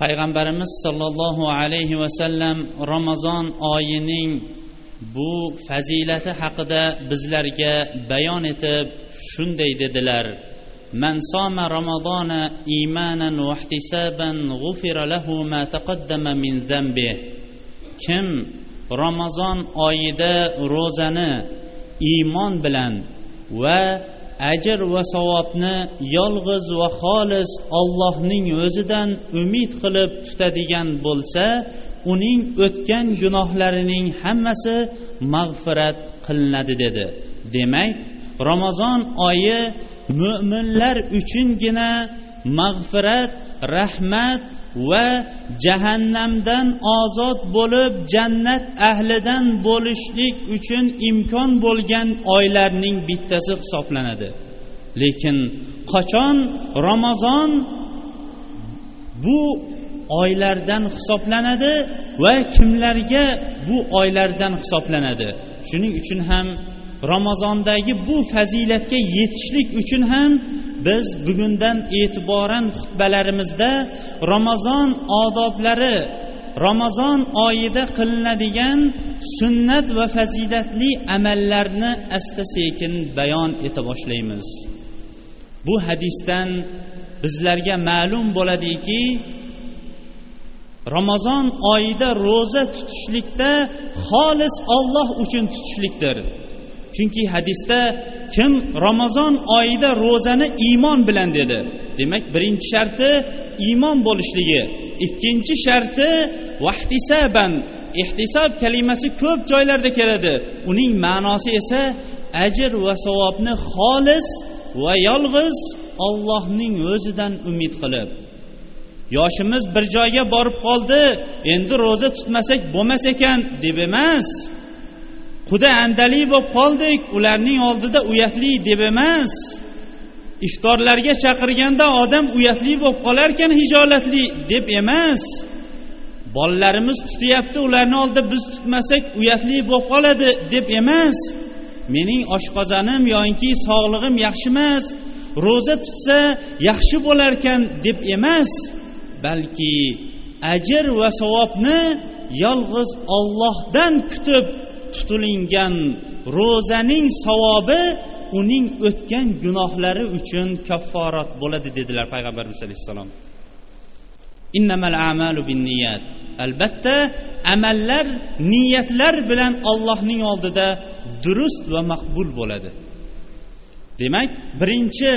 payg'ambarimiz sollallohu alayhi vasallam ramazon oyining bu fazilati haqida bizlarga bayon etib shunday dedilar من صام رمضان إيمانا واحتسابا غفر له ما تقدم من ذنبه kim ramazon oyida ro'zani iymon bilan va ajr va savobni yolg'iz va xolis ollohning o'zidan umid qilib tutadigan bo'lsa uning o'tgan gunohlarining hammasi mag'firat qilinadi dedi. Demak ramazon oyi mo'minlar uchungina mag'firat rahmat va jahannamdan ozod bo'lib jannat ahlidan bo'lishlik uchun imkon bo'lgan oylarning bittasi hisoblanadi. Lekin qachon ramazon bu oylardan hisoblanadi va kimlarga bu oylardan hisoblanadi? Shuning uchun ham ramazondagi bu fazilatga yetishlik uchun ham biz bugundan e'tiboran xutbalarimizda ramazon odoblari ramazon oyida qilinadigan sunnat va fazilatli amallarni asta sekin bayon eta boshlaymiz. Bu hadisdan bizlarga ma'lum bo'ladiki ramazon oyida ro'za tutishlikda xolis olloh uchun tutishlikdir. Chunki hadisda kim ramazon oyida ro'zani iymon bilan dedi. Demak birinchi sharti iymon bo'lishligi. Ikkinchi sharti vahtisaban ehtisob kalimasi ko'p joylarda keladi. Uning ma'nosi esa ajr va savobni xolis va yolg'iz ollohning o'zidan umid qilib. Yoshimiz bir joyga borib qoldi. Endi ro'za tutmasak bo'lmas ekan deb emas. Quda andali bo'lib qoldik ularning oldida uyatli deb emas. Iftorlarga chaqirganda odam uyatli bo'lib qolarkan hijolatli deb emas. Bolalarimiz tutyapti ularni oldida biz tutmasak uyatli bo'lib qoladi deb emas. Mening oshqozonim yoinki sog'lig'im yaxshi emas ro'za tutsa yaxshi bo'larkan deb emas. Balki ajr va savobni yolg'iz ollohdan kutib tutilingan ro'zaning savobi uning o'tgan gunohlari uchun kafforat bo'ladi dedilar payg'ambarimiz alayhissalom. Innamal amalu binniyat. Albatta amallar niyatlar bilan allohning oldida durust va maqbul bo'ladi. Demak birinchi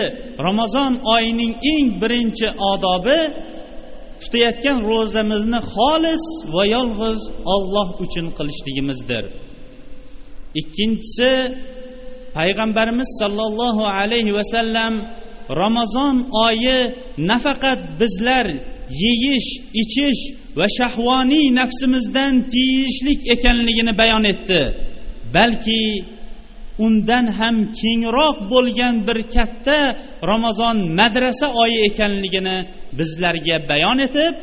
ramazon oyining eng birinchi odobi tutayotgan ro'zamizni xolis va yolg'iz olloh uchun qilishligimizdir. Ikkinchisi payg'ambarimiz sollallohu alayhi vasallam ramazon oyi nafaqat bizlar yeyish ichish va shahvoniy nafsimizdan tiyishlik ekanligini bayon etdi. Balki undan ham kengroq bo'lgan bir katta ramazon madrasa oyi ekanligini bizlarga bayon etib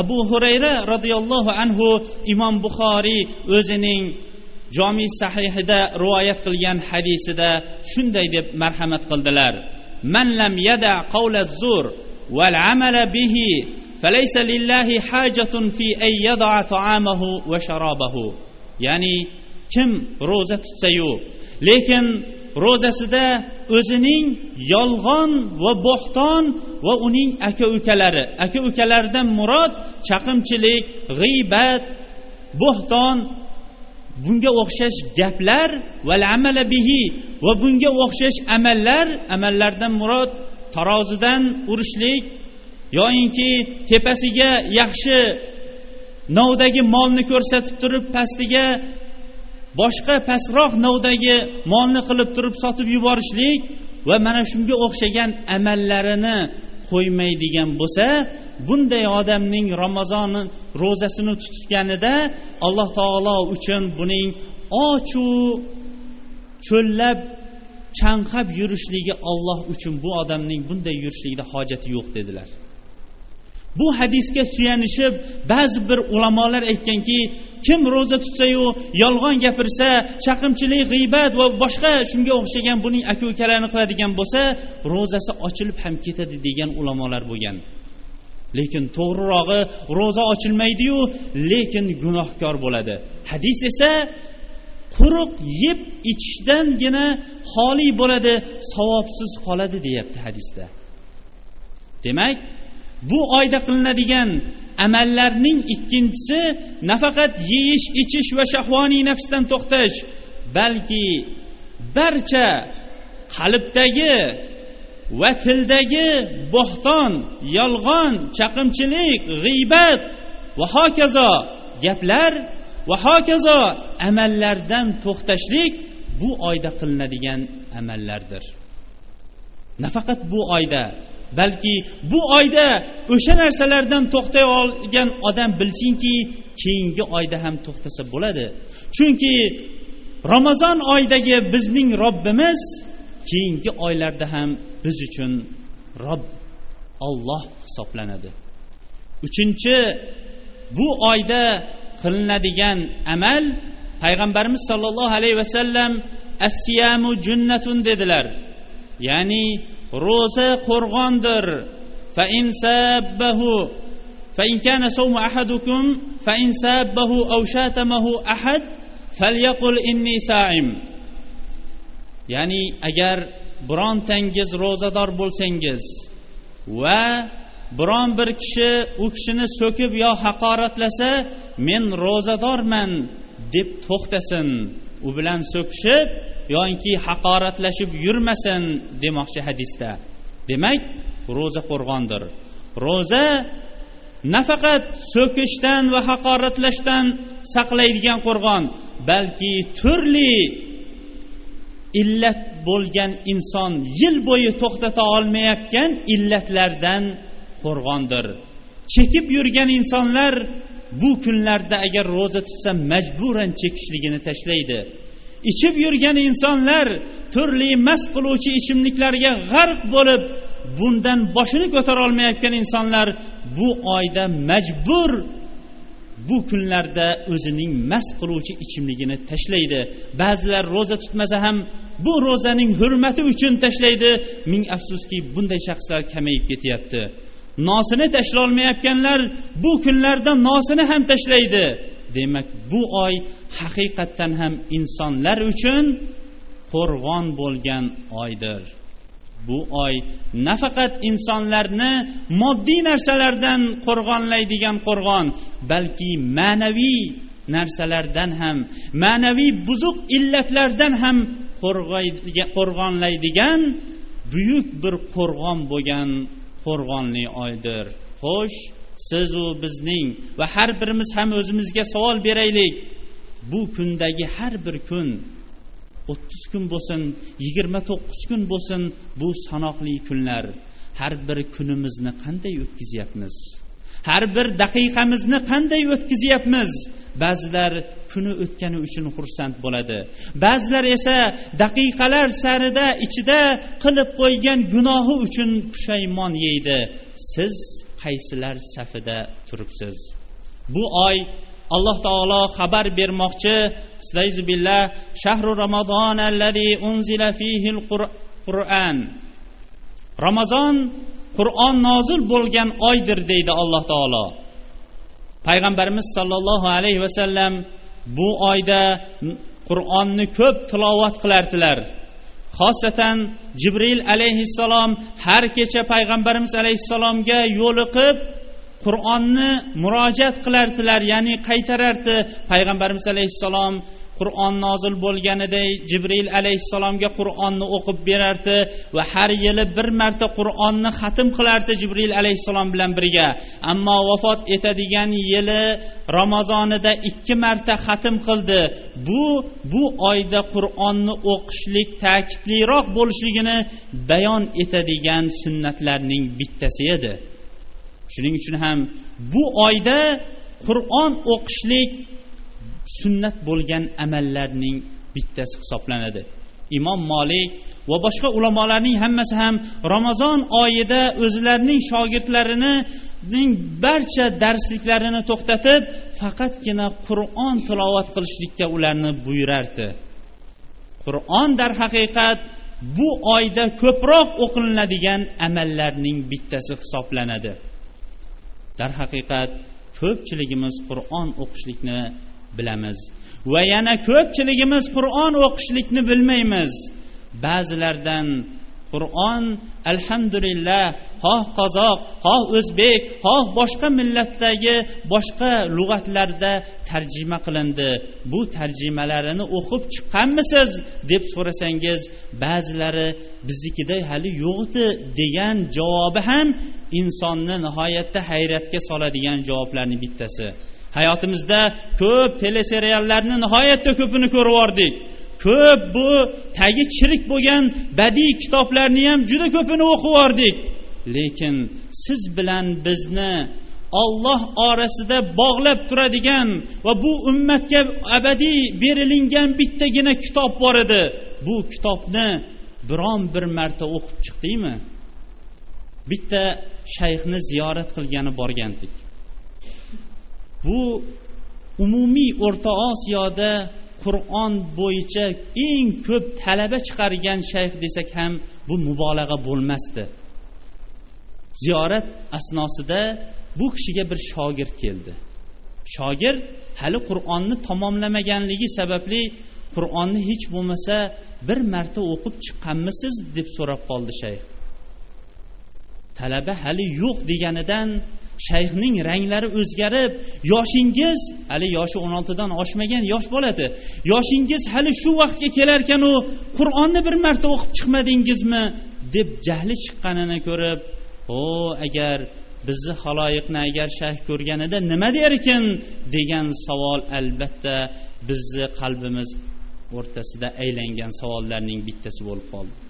abu hurayra roziyallohu anhu imom buxoriy o'zining jomiy sahihida rivoyat qilgan hadisida shunday deb marhamat qildilar. Man lam yada qawla zur val amala bihi falaysa lillahi hajatun fi ay yada ta'amahu va sharabahu. Ya'ni kim ro'za tutsayu lekin ro'zasida o'zining yolg'on va bo'xton va uning aka ukalari aka ukalaridan murod chaqimchilik g'iybat bo'xton bunga o'xshash gaplar val amala bihi va bunga o'xshash amallar amallardan murod tarozidan urishlik yoyinki tepasiga yaxshi novdagi molni ko'rsatib turib pastiga boshqa pastroq novdagi molni qilib turib sotib yuborishlik va mana shunga o'xshagan amallarini qo'ymaydigan bo'lsa bunday odamning ramazoni ro'zasini tutganida alloh taolo uchun buning ochu cho'llab chanqab yurishligi olloh uchun bu odamning bunday yurishligida hojati yo'q dedilar. Bu hadisga suyanishib ba'zi bir ulamolar aytganki kim ro'za tutsayu yolg'on gapirsa chaqimchilik g'iybat va boshqa shunga o'xshagan buning aka ukalarini qiladigan bo'lsa ro'zasi ochilib ham ketadi degan ulamolar bo'lgan. Lekin to'g'rirog'i ro'za ochilmaydiyu lekin gunohkor bo'ladi. Hadis esa quruq yeb ichishdangina xoli bo'ladi savobsiz qoladi deyapti hadisda. Demak bu oyda qilinadigan amallarning ikkinchisi nafaqat yeyish ichish va shahvoniy nafsdan to'xtash balki barcha qalbdagi va tildagi bo'xton yolg'on chaqimchilik g'iybat va hokazo gaplar va hokazo amallardan to'xtashlik bu oyda qilinadigan amallardir. Nafaqat bu oyda balki bu oyda o'sha narsalardan to'xtay olgan odam bilsinki keyingi oyda ham to'xtasa bo'ladi. Chunki ramazon oyidagi bizning robbimiz keyingi oylarda ham biz uchun robb olloh hisoblanadi. Uchinchi bu oyda qilinadigan amal payg'ambarimiz sollallohu alayhi vasallam assiyamu junnatun dedilar. Ya'ni ro'za qo'rg'ondir fa in sabbahu فإن كان صوم أحدكم فإن سابه أو شاتمه أحد فليقل إني صائم ya'ni agar birontangiz ro'zador bo'lsangiz va biron bir kishi u kishini so'kib yo haqoratlasa men ro'zadorman deb to'xtasin u bilan so'kishib yoki haqoratlashib yurmasin demoqchi hadisda. Demak ro'za qo'rg'ondir. Ro'za nafaqat so'kishdan va haqoratlashdan saqlaydigan qo'rg'on balki turli illat bo'lgan inson yil bo'yi to'xtata olmayotgan illatlardan qo'rg'ondir. Chekib yurgan insonlar bu kunlarda agar ro'za tutsa majburan chekishligini tashlaydi. Ichib yurgan insonlar turli mast qiluvchi ichimliklarga g'arq bo'lib bundan boshini ko'tara olmayotgan insonlar bu oyda majbur bu kunlarda o'zining mast qiluvchi ichimligini tashlaydi. Ba'zilar ro'za tutmasa ham bu ro'zaning hurmati uchun tashlaydi. Ming afsuski bunday shaxslar kamayib ketyapti. Nosini tashlolmayotganlar bu kunlarda nosini ham tashlaydi. Demak bu oy haqiqatdan ham insonlar uchun qo'rg'on bo'lgan oydir. Bu oy nafaqat insonlarni moddiy narsalardan qo'rg'onlaydigan qo'rg'on balki ma'naviy narsalardan ham ma'naviy buzuq illatlardan ham qo'rg'onlaydigan buyuk bir qo'rg'on bo'lgan qo'rg'onli oydir. Xo'sh sizu bizning va har birimiz ham o'zimizga savol beraylik. Bu kundagi har bir kun o'ttiz kun bo'lsin yigirma to'qqiz kun bo'lsin bu sanoqli kunlar. Har bir kunimizni qanday o'tkazyapmiz har bir daqiqamizni qanday o'tkazyapmiz ba'zilar kuni o'tgani uchun xursand bo'ladi. Ba'zilar esa daqiqalar sarida ichida qilib qo'ygan gunohi uchun pushaymon yeydi. Siz qaysilar safida turibsiz? Bu oy alloh taolo xabar bermoqchi. Billah shahru ramazon allazi unzila fihi qur'an ramazon qur'on nozil bo'lgan oydir deydi alloh taolo. Payg'ambarimiz sollallohu alayhi vasallam bu oyda qur'onni ko'p tilovat qilardilar. Xosatan jibril alayhissalom har kecha payg'ambarimiz alayhissalomga yo'liqib qur'onni murojaat qilardilar ya'ni qaytarardi. Payg'ambarimiz alayhissalom qur'on nozil bo'lganiday jibril alayhissalomga qur'onni o'qib berardi va har yili bir marta qur'onni xatm qilardi jibril alayhissalom bilan birga. Ammo vafot etadigan yili ramazonida ikki marta xatm qildi. Bu bu oyda qur'onni o'qishlik ta'kidliroq bo'lishligini bayon etadigan sunnatlarning bittasi edi. Shuning uchun ham bu oyda qur'on o'qishlik sunnat bo'lgan amallarning bittasi hisoblanadi. Imom molik va boshqa ulamolarning hammasi ham ramazon oyida o'zlarining shogirdlarining barcha darsliklarini to'xtatib faqatgina qur'on tilovat qilishlikka ularni buyurardi. Qur'on darhaqiqat bu oyda ko'proq o'qilinadigan amallarning bittasi hisoblanadi. Darhaqiqat ko'pchiligimiz qur'on o'qishlikni bilamiz. Va yana ko'pchiligimiz qur'on o'qishlikni bilmaymiz. Ba'zilardan qur'on alhamdulillah xoh qozoq xoh o'zbek xoh boshqa millatdagi boshqa lug'atlarda tarjima qilindi. Bu tarjimalarini o'qib chiqqanmisiz? deb so'rasangiz ba'zilari biznikida hali yo'q edi degan javobi ham insonni nihoyatda hayratga soladigan javoblarni bittasi. Hayotimizda ko'p teleseriallarni nihoyatda ko'pini ko'rib yubordik. Ko'p bu tagi chirik bo'lgan badiiy kitoblarni ham juda ko'pini o'qib yubordik. Lekin siz bilan bizni olloh orasida bog'lab turadigan va bu ummatga abadiy berilingan bittagina kitob bor edi. Bu kitobni biron bir marta o'qib chiqdikmi bitta shayxni ziyorat qilgani borgandik. Bu umumiy o'rta osiyoda qur'on bo'yicha eng ko'p talaba chiqargan shayx desak ham bu mubolag'a bo'lmasdi. Ziyorat asnosida bu kishiga bir shogird keldi. Shogird hali qur'onni tamomlamaganligi sababli qur'onni hech bo'lmasa bir marta o'qib chiqqanmisiz deb so'rab qoldi shayx. Talaba hali yo'q deganidan shayxning ranglari o'zgarib yoshingiz hali yoshi o'n oltidan oshmagan yosh bo'ladi yoshingiz hali shu vaqtga kelarkanu qur'onni bir marta o'qib chiqmadingizmi deb jahli chiqqanini ko'rib o agar bizni haloyiqni agar shayx ko'rganida nima derkin degan savol albatta bizni qalbimiz o'rtasida aylangan savollarning bittasi bo'lib qoldi.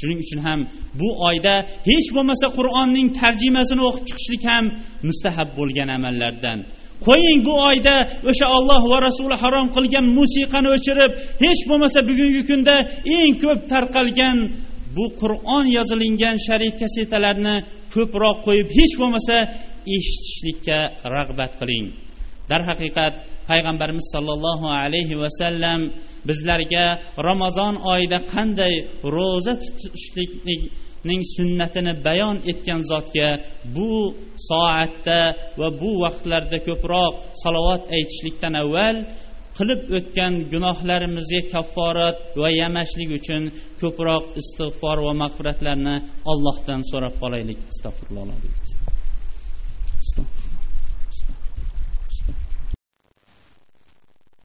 Shuning uchun ham bu oyda hech bo'lmasa qur'onning tarjimasini o'qib chiqishlik ham mustahab bo'lgan amallardan. Qo'ying bu oyda o'sha olloh va rasuli harom qilgan musiqani o'chirib hech bo'lmasa bugungi kunda eng ko'p tarqalgan bu qur'on yozilingan sharif kasetalarni ko'proq qo'yib hech bo'lmasa eshitishlikka rag'bat qiling. Darhaqiqat payg'ambarimiz sollallohu alayhi vasallam bizlarga ramazon oyida qanday ro'za tutishlikning sunnatini bayon etgan zotga bu soatda va bu vaqtlarda ko'proq salovat aytishlikdan avval qilib o'tgan gunohlarimizga kafforat va yamashlik uchun ko'proq istig'for va mag'firatlarni allohdan so'rab qolaylik. Astag'firulloh.